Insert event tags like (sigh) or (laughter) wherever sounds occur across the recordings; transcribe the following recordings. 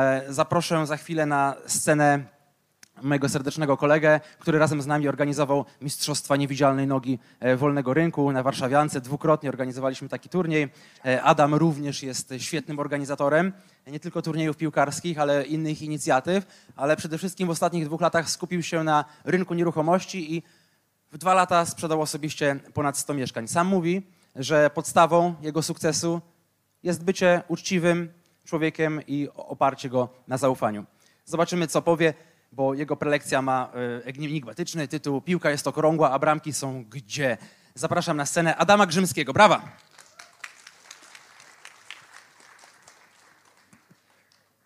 E, Zaproszę za chwilę na scenę mojego serdecznego kolegę, który razem z nami organizował Mistrzostwa Niewidzialnej Nogi e, Wolnego Rynku na Warszawiance. Dwukrotnie organizowaliśmy taki turniej. E, Adam również jest świetnym organizatorem, nie tylko turniejów piłkarskich, ale innych inicjatyw, ale przede wszystkim w ostatnich dwóch latach skupił się na rynku nieruchomości i w dwa lata sprzedał osobiście ponad 100 mieszkań. Sam mówi, że podstawą jego sukcesu jest bycie uczciwym człowiekiem i oparcie go na zaufaniu. Zobaczymy, co powie, bo jego prelekcja ma e, enigmatyczny tytuł Piłka jest okrągła, a bramki są gdzie? Zapraszam na scenę Adama Grzymskiego. Brawa!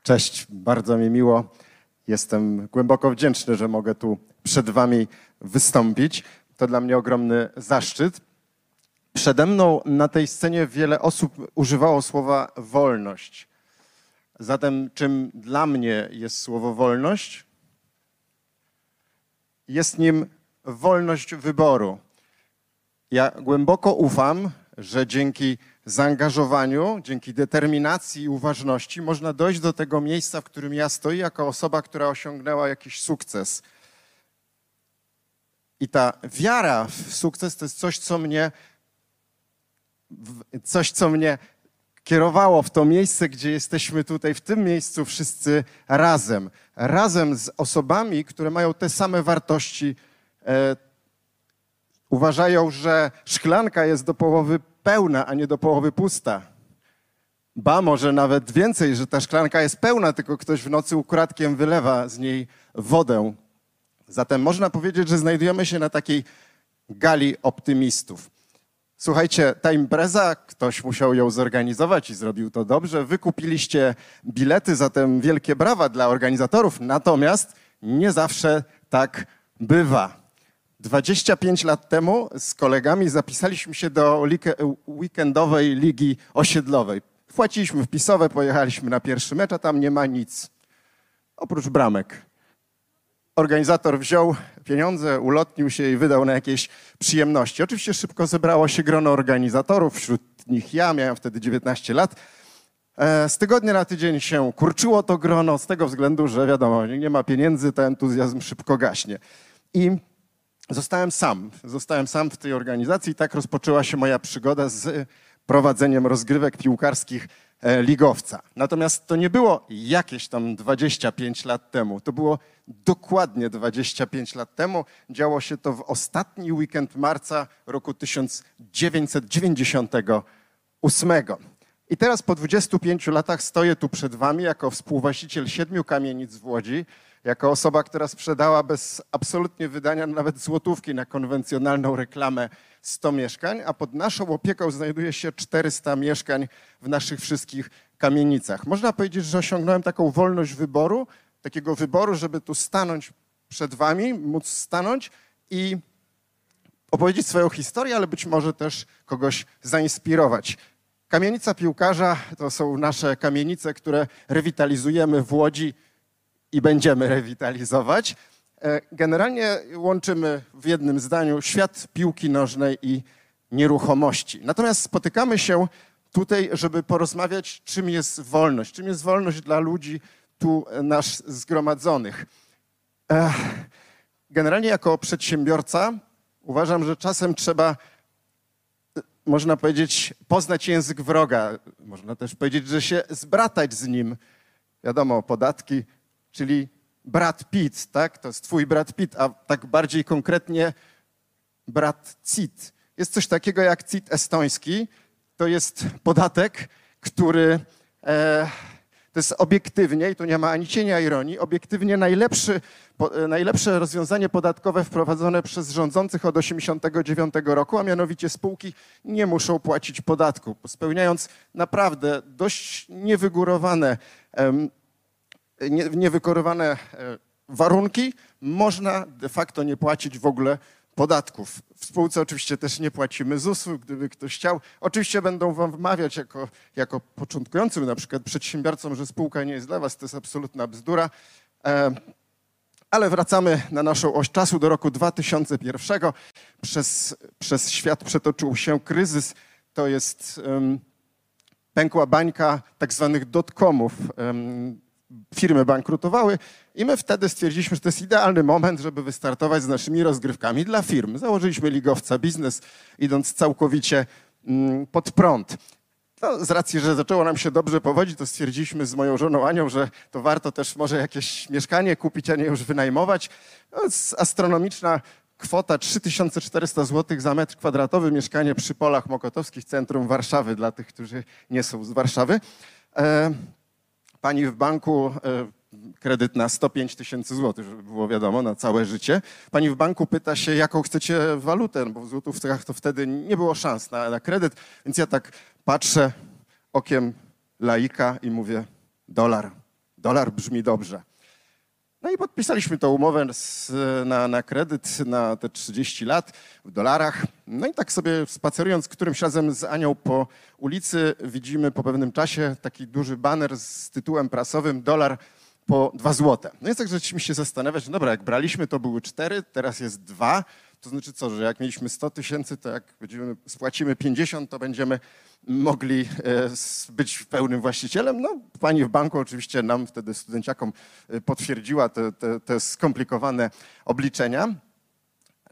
Cześć, bardzo mi miło. Jestem głęboko wdzięczny, że mogę tu przed Wami wystąpić. To dla mnie ogromny zaszczyt. Przede mną na tej scenie wiele osób używało słowa wolność. Zatem, czym dla mnie jest słowo wolność? Jest nim wolność wyboru. Ja głęboko ufam, że dzięki zaangażowaniu, dzięki determinacji i uważności można dojść do tego miejsca, w którym ja stoję, jako osoba, która osiągnęła jakiś sukces. I ta wiara w sukces to jest coś, co mnie, coś, co mnie kierowało w to miejsce, gdzie jesteśmy tutaj, w tym miejscu wszyscy razem. Razem z osobami, które mają te same wartości, e, uważają, że szklanka jest do połowy pełna, a nie do połowy pusta. Ba, może nawet więcej, że ta szklanka jest pełna, tylko ktoś w nocy ukradkiem wylewa z niej wodę. Zatem można powiedzieć, że znajdujemy się na takiej gali optymistów. Słuchajcie, ta impreza, ktoś musiał ją zorganizować i zrobił to dobrze. Wykupiliście bilety, zatem wielkie brawa dla organizatorów. Natomiast nie zawsze tak bywa. 25 lat temu z kolegami zapisaliśmy się do weekendowej ligi osiedlowej. Wpłaciliśmy wpisowe, pojechaliśmy na pierwszy mecz, a tam nie ma nic. Oprócz bramek. Organizator wziął pieniądze, ulotnił się i wydał na jakieś przyjemności. Oczywiście szybko zebrało się grono organizatorów, wśród nich ja, miałem wtedy 19 lat. E, Z tygodnia na tydzień się kurczyło to grono, z tego względu, że wiadomo, nie ma pieniędzy, ten entuzjazm szybko gaśnie. I zostałem sam. Zostałem sam w tej organizacji i tak rozpoczęła się moja przygoda z prowadzeniem rozgrywek piłkarskich ligowca. Natomiast to nie było jakieś tam 25 lat temu. To było dokładnie 25 lat temu. Działo się to w ostatni weekend marca roku 1998. I teraz po 25 latach stoję tu przed wami jako współwłaściciel siedmiu kamienic w Łodzi, jako osoba, która sprzedała bez absolutnie wydania nawet złotówki na konwencjonalną reklamę 100 mieszkań, a pod naszą opieką znajduje się 400 mieszkań w naszych wszystkich kamienicach. Można powiedzieć, że osiągnąłem taką wolność wyboru, takiego wyboru, żeby tu stanąć przed wami, móc stanąć i opowiedzieć swoją historię, ale być może też kogoś zainspirować. Kamienica piłkarza to są nasze kamienice, które rewitalizujemy w Łodzi i będziemy rewitalizować. E, Generalnie łączymy w jednym zdaniu świat piłki nożnej i nieruchomości. Natomiast spotykamy się tutaj, żeby porozmawiać, czym jest wolność, czym jest wolność dla ludzi tu e, nas zgromadzonych. Generalnie jako przedsiębiorca uważam, że czasem trzeba można powiedzieć, poznać język wroga. Można też powiedzieć, że się zbratać z nim. Wiadomo, podatki, czyli brat Pitt, tak? To jest twój brat Pitt, a tak bardziej konkretnie brat CIT. Jest coś takiego jak CIT estoński. To jest podatek, który e, to jest obiektywnie, i tu nie ma ani cienia ironii, obiektywnie najlepszy, po, e, najlepsze rozwiązanie podatkowe wprowadzone przez rządzących od 1989 roku, a mianowicie spółki nie muszą płacić podatku, spełniając naprawdę dość niewygórowane, em, nie, niewykonywane e, warunki, można de facto nie płacić w ogóle podatków. W spółce oczywiście też nie płacimy ZUS-u, gdyby ktoś chciał. Oczywiście będą wam wmawiać jako, jako początkującym na przykład przedsiębiorcom, że spółka nie jest dla was, to jest absolutna bzdura. E, ale wracamy na naszą oś czasu do roku 2001. Przez, przez świat przetoczył się kryzys. To jest em, pękła bańka tak zwanych. Em, firmy bankrutowały i my wtedy stwierdziliśmy, że to jest idealny moment, żeby wystartować z naszymi rozgrywkami dla firm. Założyliśmy ligowca biznes, idąc całkowicie mm, pod prąd. No, z racji, że zaczęło nam się dobrze powodzić, to stwierdziliśmy z moją żoną Anią, że to warto też może jakieś mieszkanie kupić, a nie już wynajmować. No, astronomiczna kwota 3400 zł za metr kwadratowy, mieszkanie przy Polach Mokotowskich, centrum Warszawy, dla tych, którzy nie są z Warszawy. E, pani w banku e, kredyt na 105 tysięcy złotych, żeby było wiadomo, na całe życie. Pani w banku pyta się, jaką chcecie walutę, bo w złotówkach to wtedy nie było szans na, na kredyt, więc ja tak patrzę okiem laika i mówię, dolar, dolar brzmi dobrze. No i podpisaliśmy tą umowę z, na, na kredyt na te 30 lat w dolarach. No i tak sobie spacerując którymś razem z Anią po ulicy widzimy po pewnym czasie taki duży baner z tytułem prasowym dolar po 2 złote. No i tak zaczęliśmy się zastanawiać, no dobra, jak braliśmy to były 4, teraz jest 2, to znaczy co, że jak mieliśmy 100 tysięcy, to jak będziemy, spłacimy 50, to będziemy mogli e, być pełnym właścicielem. No, pani w banku oczywiście nam wtedy studenciakom e, potwierdziła te, te, te skomplikowane obliczenia.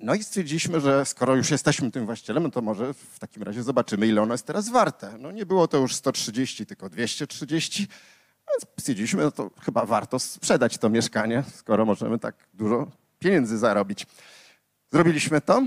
No i stwierdziliśmy, że skoro już jesteśmy tym właścicielem, no to może w takim razie zobaczymy, ile ono jest teraz warte. No nie było to już 130, tylko 230. Więc stwierdziliśmy, no to chyba warto sprzedać to mieszkanie, skoro możemy tak dużo pieniędzy zarobić. Zrobiliśmy to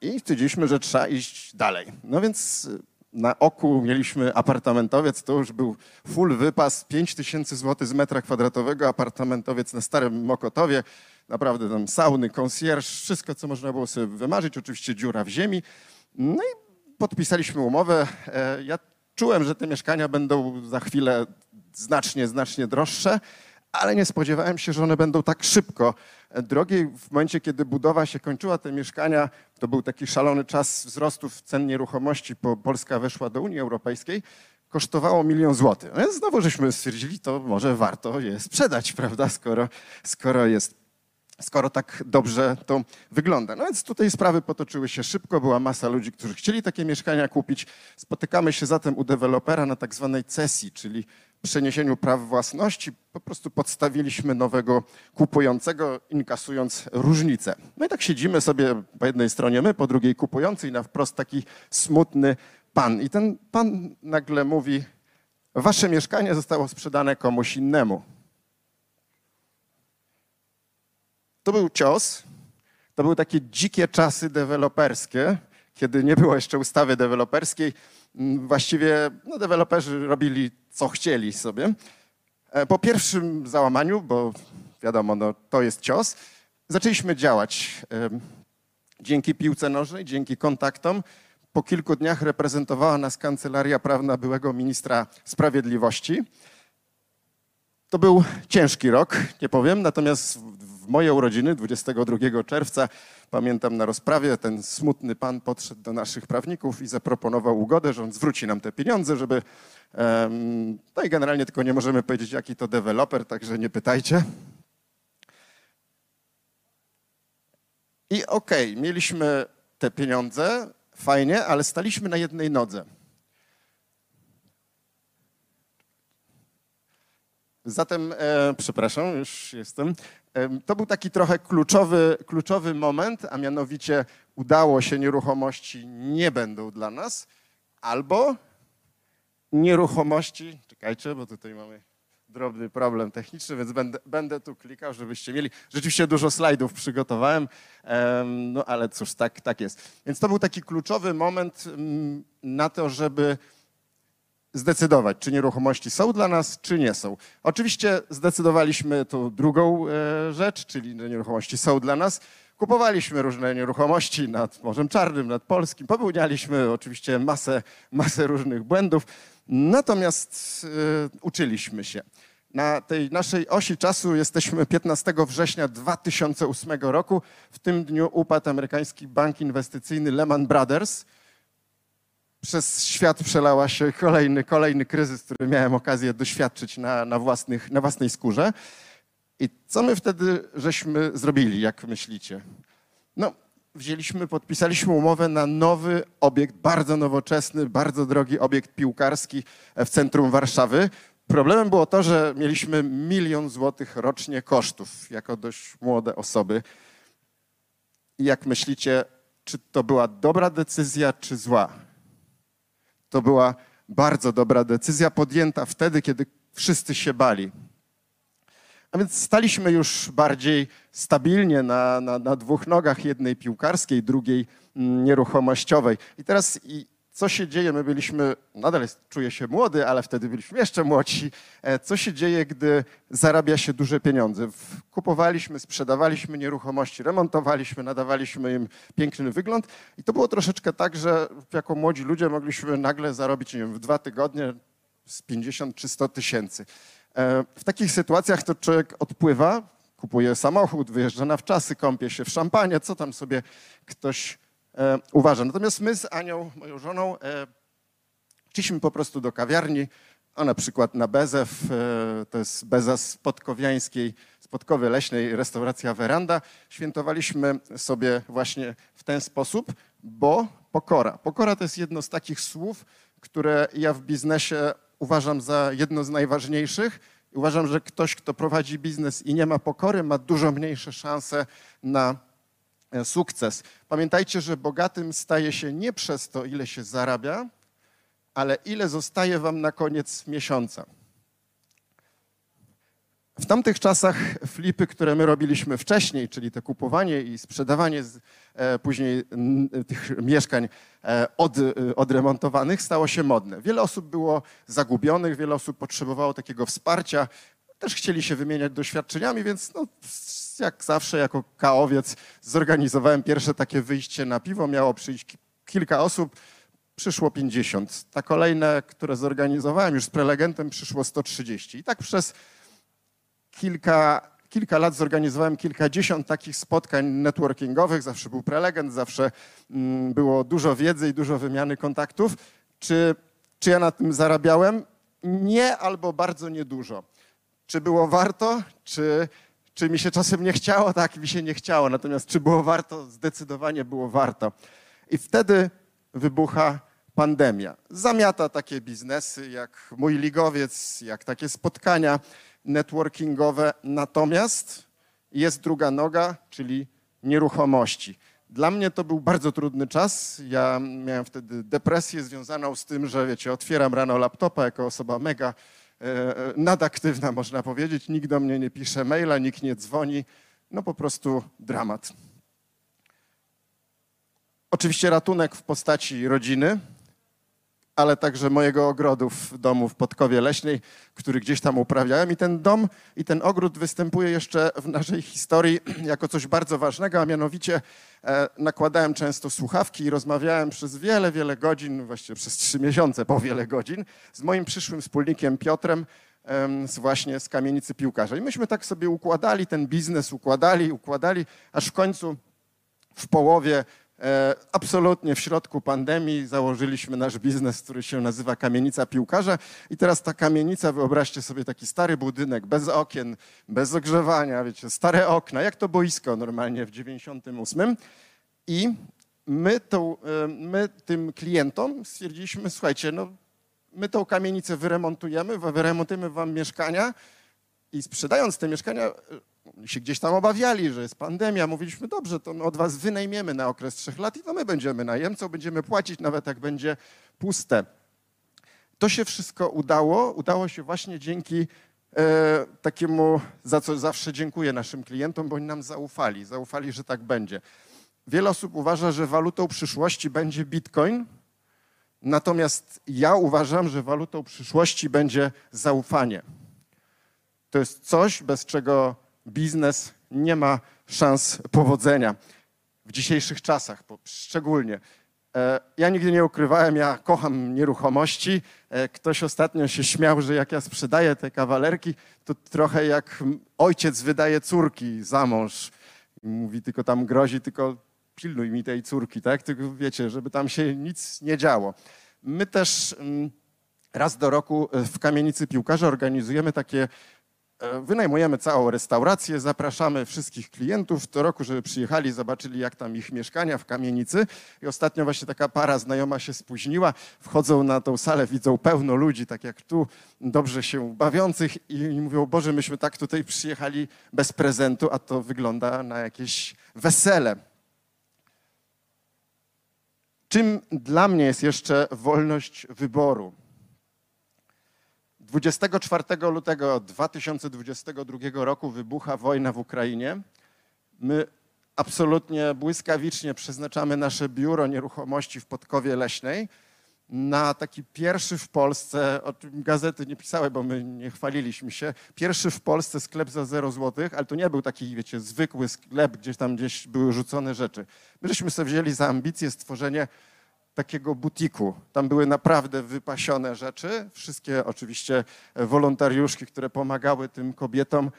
i stwierdziliśmy, że trzeba iść dalej. No więc na oku mieliśmy apartamentowiec, to już był full wypas, 5 tysięcy złotych z metra kwadratowego, apartamentowiec na Starym Mokotowie, naprawdę tam sauny, concierge, wszystko, co można było sobie wymarzyć, oczywiście dziura w ziemi. No i podpisaliśmy umowę. E, ja czułem, że te mieszkania będą za chwilę znacznie, znacznie droższe, ale nie spodziewałem się, że one będą tak szybko drogie. W momencie, kiedy budowa się kończyła, te mieszkania, to był taki szalony czas wzrostu cen nieruchomości, bo Polska weszła do Unii Europejskiej, kosztowało milion złotych. No więc znowu żeśmy stwierdzili, to może warto je sprzedać, (laughs) prawda, skoro, skoro jest skoro tak dobrze to wygląda. No więc tutaj sprawy potoczyły się szybko, była masa ludzi, którzy chcieli takie mieszkania kupić. Spotykamy się zatem u dewelopera na tak zwanej cesji, czyli przeniesieniu praw własności. Po prostu podstawiliśmy nowego kupującego, inkasując różnicę. No i tak siedzimy sobie po jednej stronie my, po drugiej kupujący i na wprost taki smutny pan. I ten pan nagle mówi, wasze mieszkanie zostało sprzedane komuś innemu. To był cios, to były takie dzikie czasy deweloperskie, kiedy nie było jeszcze ustawy deweloperskiej. Mm, właściwie no, deweloperzy robili co chcieli sobie. E, po pierwszym załamaniu, bo wiadomo, no, to jest cios, zaczęliśmy działać. Dzięki piłce nożnej, dzięki kontaktom. Po kilku dniach reprezentowała nas kancelaria prawna byłego ministra sprawiedliwości. To był ciężki rok, nie powiem, natomiast w moje urodziny 22 czerwca, pamiętam na rozprawie, ten smutny pan podszedł do naszych prawników i zaproponował ugodę, że on zwróci nam te pieniądze, żeby... No i generalnie tylko nie możemy powiedzieć, jaki to deweloper, także nie pytajcie. I okej, okay, mieliśmy te pieniądze, fajnie, ale staliśmy na jednej nodze. Zatem, e, przepraszam, już jestem. To był taki trochę kluczowy, kluczowy moment, a mianowicie udało się, nieruchomości nie będą dla nas, albo nieruchomości, czekajcie, bo tutaj mamy drobny problem techniczny, więc będę, będę tu klikał, żebyście mieli. Rzeczywiście dużo slajdów przygotowałem, no ale cóż, tak, tak jest. Więc to był taki kluczowy moment mm, na to, żeby zdecydować, czy nieruchomości są dla nas, czy nie są. Oczywiście zdecydowaliśmy tą drugą e, rzecz, czyli nieruchomości są dla nas. Kupowaliśmy różne nieruchomości nad Morzem Czarnym, nad Polskim. Popełnialiśmy oczywiście masę, masę różnych błędów, natomiast y, uczyliśmy się. Na tej naszej osi czasu jesteśmy 15 września 2008 roku. W tym dniu upadł amerykański bank inwestycyjny Lehman Brothers – przez świat przelała się kolejny, kolejny kryzys, który miałem okazję doświadczyć na, na, własnych, na własnej skórze. I co my wtedy żeśmy zrobili, jak myślicie? No, wzięliśmy, podpisaliśmy umowę na nowy obiekt, bardzo nowoczesny, bardzo drogi obiekt piłkarski w centrum Warszawy. Problemem było to, że mieliśmy milion złotych rocznie kosztów jako dość młode osoby. I jak myślicie, czy to była dobra decyzja, czy zła? To była bardzo dobra decyzja, podjęta wtedy, kiedy wszyscy się bali. A więc staliśmy już bardziej stabilnie na, na, na dwóch nogach, jednej piłkarskiej, drugiej mm, nieruchomościowej. I teraz co się dzieje? My byliśmy, nadal jest, czuję się młody, ale wtedy byliśmy jeszcze młodsi. E, co się dzieje, gdy zarabia się duże pieniądze? Kupowaliśmy, sprzedawaliśmy nieruchomości, remontowaliśmy, nadawaliśmy im piękny wygląd. I to było troszeczkę tak, że jako młodzi ludzie mogliśmy nagle zarobić nie wiem, w dwa tygodnie z 50 czy 100 tysięcy. E, w takich sytuacjach to człowiek odpływa, kupuje samochód, wyjeżdża na wczasy, kąpie się w szampanie, co tam sobie ktoś e, uważa. Natomiast my z Anią, moją żoną, e, szliśmy po prostu do kawiarni, a na przykład na Bezew, e, to jest Beza z Podkowiańskiej, z Podkowy Leśnej, restauracja Weranda. Świętowaliśmy sobie właśnie w ten sposób, bo pokora. Pokora to jest jedno z takich słów, które ja w biznesie uważam za jedno z najważniejszych. Uważam, że ktoś, kto prowadzi biznes i nie ma pokory, ma dużo mniejsze szanse na sukces. Pamiętajcie, że bogatym staje się nie przez to, ile się zarabia, ale ile zostaje wam na koniec miesiąca. W tamtych czasach flipy, które my robiliśmy wcześniej, czyli te kupowanie i sprzedawanie z, e, później n, tych mieszkań e, od, e, odremontowanych, stało się modne. Wiele osób było zagubionych, wiele osób potrzebowało takiego wsparcia, też chcieli się wymieniać doświadczeniami, więc no, jak zawsze jako kaowiec zorganizowałem pierwsze takie wyjście na piwo. Miało przyjść kilka osób, przyszło 50. Ta kolejne, które zorganizowałem już z prelegentem, przyszło 130. I tak przez kilka, kilka lat zorganizowałem kilkadziesiąt takich spotkań networkingowych. Zawsze był prelegent, zawsze mm, było dużo wiedzy i dużo wymiany kontaktów. Czy, czy ja na tym zarabiałem? Nie albo bardzo niedużo. Czy było warto? Czy, czy mi się czasem nie chciało? Tak, mi się nie chciało. Natomiast czy było warto? Zdecydowanie było warto. I wtedy wybucha pandemia. Zamiata takie biznesy jak mój ligowiec, jak takie spotkania networkingowe, natomiast jest druga noga, czyli nieruchomości. Dla mnie to był bardzo trudny czas. Ja miałem wtedy depresję związaną z tym, że wiecie, otwieram rano laptopa jako osoba mega nadaktywna, można powiedzieć. Nikt do mnie nie pisze maila, nikt nie dzwoni. No po prostu dramat. Oczywiście ratunek w postaci rodziny, ale także mojego ogrodu w domu w Podkowie Leśnej, który gdzieś tam uprawiałem. I ten dom i ten ogród występuje jeszcze w naszej historii (clears throat) jako coś bardzo ważnego, a mianowicie e, nakładałem często słuchawki i rozmawiałem przez wiele, wiele godzin, właściwie przez trzy miesiące po wiele godzin, z moim przyszłym wspólnikiem Piotrem, z właśnie z kamienicy piłkarza. I myśmy tak sobie układali ten biznes, układali, układali, aż w końcu w połowie absolutnie w środku pandemii założyliśmy nasz biznes, który się nazywa Kamienica Piłkarza. I teraz ta kamienica, wyobraźcie sobie taki stary budynek, bez okien, bez ogrzewania, wiecie, stare okna, jak to boisko normalnie w 98. I my, tą, e, my tym klientom stwierdziliśmy, słuchajcie, no my tą kamienicę wyremontujemy, wyremontujemy wam mieszkania i sprzedając te mieszkania się gdzieś tam obawiali, że jest pandemia. Mówiliśmy, dobrze, to od was wynajmiemy na okres trzech lat i to my będziemy najemcą, będziemy płacić nawet jak będzie puste. To się wszystko udało. Udało się właśnie dzięki e, takiemu, za co zawsze dziękuję naszym klientom, bo oni nam zaufali. Zaufali, że tak będzie. Wiele osób uważa, że walutą przyszłości będzie bitcoin, natomiast ja uważam, że walutą przyszłości będzie zaufanie. To jest coś, bez czego biznes nie ma szans powodzenia w dzisiejszych czasach szczególnie. E, ja nigdy nie ukrywałem, ja kocham nieruchomości. E, ktoś ostatnio się śmiał, że jak ja sprzedaję te kawalerki, to trochę jak ojciec wydaje córki za mąż. Mówi tylko tam grozi, tylko pilnuj mi tej córki, tak? Tylko wiecie, żeby tam się nic nie działo. My też mm, raz do roku w Kamienicy Piłkarza organizujemy takie e, wynajmujemy całą restaurację, zapraszamy wszystkich klientów co roku, żeby przyjechali, zobaczyli jak tam ich mieszkania w kamienicy. I ostatnio właśnie taka para znajoma się spóźniła, wchodzą na tą salę, widzą pełno ludzi, tak jak tu, dobrze się bawiących i mówią, Boże, myśmy tak tutaj przyjechali bez prezentu, a to wygląda na jakieś wesele. Czym dla mnie jest jeszcze wolność wyboru? 24 lutego 2022 roku wybucha wojna w Ukrainie. My absolutnie błyskawicznie przeznaczamy nasze biuro nieruchomości w Podkowie Leśnej na taki pierwszy w Polsce, o czym gazety nie pisały, bo my nie chwaliliśmy się, pierwszy w Polsce sklep za 0 zł, ale to nie był taki, wiecie, zwykły sklep, gdzieś tam gdzieś były rzucone rzeczy. My żeśmy sobie wzięli za ambicję stworzenie takiego butiku. Tam były naprawdę wypasione rzeczy. Wszystkie oczywiście wolontariuszki, które pomagały tym kobietom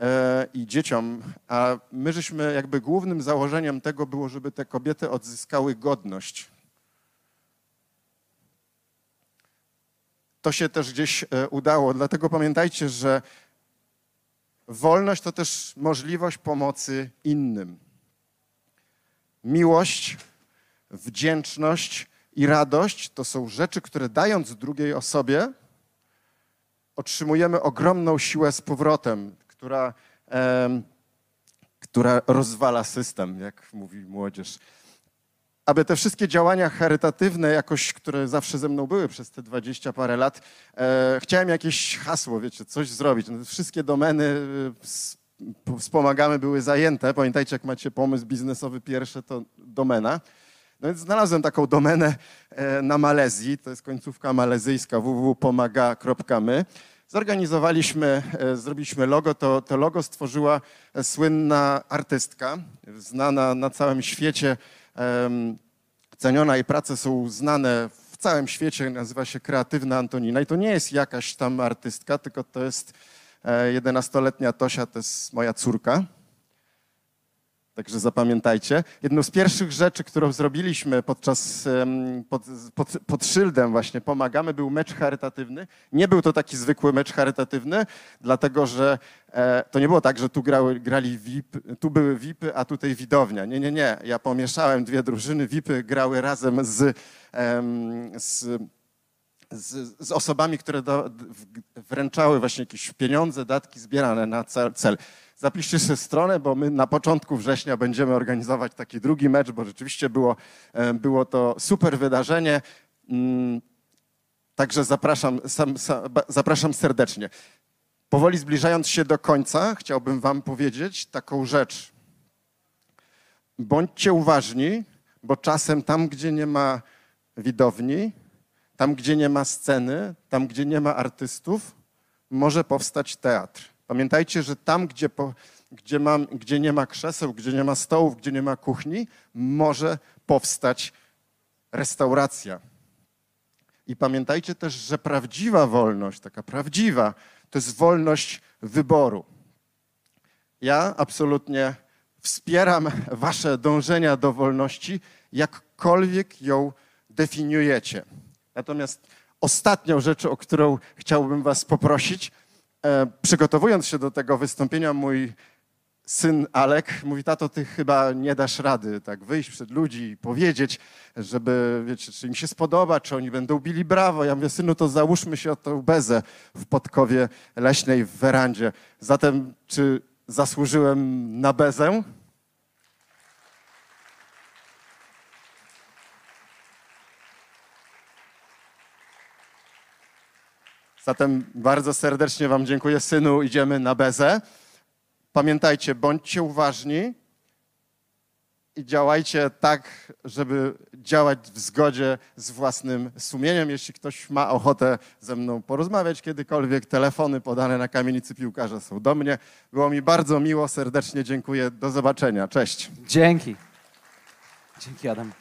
e, i dzieciom. A my żeśmy jakby głównym założeniem tego było, żeby te kobiety odzyskały godność. To się też gdzieś e, udało. Dlatego pamiętajcie, że wolność to też możliwość pomocy innym. Miłość wdzięczność i radość to są rzeczy, które dając drugiej osobie, otrzymujemy ogromną siłę z powrotem, która, em, która rozwala system, jak mówi młodzież. Aby te wszystkie działania charytatywne, jakoś, które zawsze ze mną były przez te dwadzieścia parę lat, e, chciałem jakieś hasło, wiecie, coś zrobić. No, wszystkie domeny e, wspomagamy były zajęte. Pamiętajcie, jak macie pomysł biznesowy pierwszy, to domena. No więc znalazłem taką domenę e, na Malezji, to jest końcówka malezyjska www.pomaga.my. Zorganizowaliśmy, e, zrobiliśmy logo, to, to logo stworzyła e, słynna artystka, znana na całym świecie, ceniona jej prace są znane w całym świecie, nazywa się Kreatywna Antonina. I to nie jest jakaś tam artystka, tylko to jest 11-letnia Tosia, to jest moja córka. Także zapamiętajcie. Jedną z pierwszych rzeczy, którą zrobiliśmy podczas, pod, pod, pod, szyldem właśnie Pomagamy, był mecz charytatywny. Nie był to taki zwykły mecz charytatywny, dlatego że e, to nie było tak, że tu grały, grali VIP, tu były VIPy, a tutaj widownia. Nie, nie, nie. Ja pomieszałem dwie drużyny. VIPy grały razem z, z z, z, osobami, które do, wręczały właśnie jakieś pieniądze, datki zbierane na cel. cel. Zapiszcie sobie stronę, bo my na początku września będziemy organizować taki drugi mecz, bo rzeczywiście było, e, było to super wydarzenie. Mm, także zapraszam, sam, sam, zapraszam serdecznie. Powoli zbliżając się do końca, chciałbym Wam powiedzieć taką rzecz. Bądźcie uważni, bo czasem tam, gdzie nie ma widowni, tam, gdzie nie ma sceny, tam, gdzie nie ma artystów, może powstać teatr. Pamiętajcie, że tam, gdzie, po, gdzie, mam, gdzie nie ma krzeseł, gdzie nie ma stołów, gdzie nie ma kuchni, może powstać restauracja. I pamiętajcie też, że prawdziwa wolność, taka prawdziwa, to jest wolność wyboru. Ja absolutnie wspieram wasze dążenia do wolności, jakkolwiek ją definiujecie. Natomiast ostatnią rzeczą, o którą chciałbym was poprosić, przygotowując się do tego wystąpienia, mój syn Alek mówi, tato, ty chyba nie dasz rady tak wyjść przed ludzi i powiedzieć, żeby, wiecie, czy im się spodoba, czy oni będą bili brawo. Ja mówię, synu, to załóżmy się o tą bezę w Podkowie Leśnej w werandzie. Zatem, czy zasłużyłem na bezę? Zatem bardzo serdecznie Wam dziękuję, synu. Idziemy na bezę. Pamiętajcie, bądźcie uważni i działajcie tak, żeby działać w zgodzie z własnym sumieniem. Jeśli ktoś ma ochotę ze mną porozmawiać kiedykolwiek, telefony podane na kamienicy piłkarza są do mnie. Było mi bardzo miło, serdecznie dziękuję. Do zobaczenia. Cześć. Dzięki. Dzięki, Adam.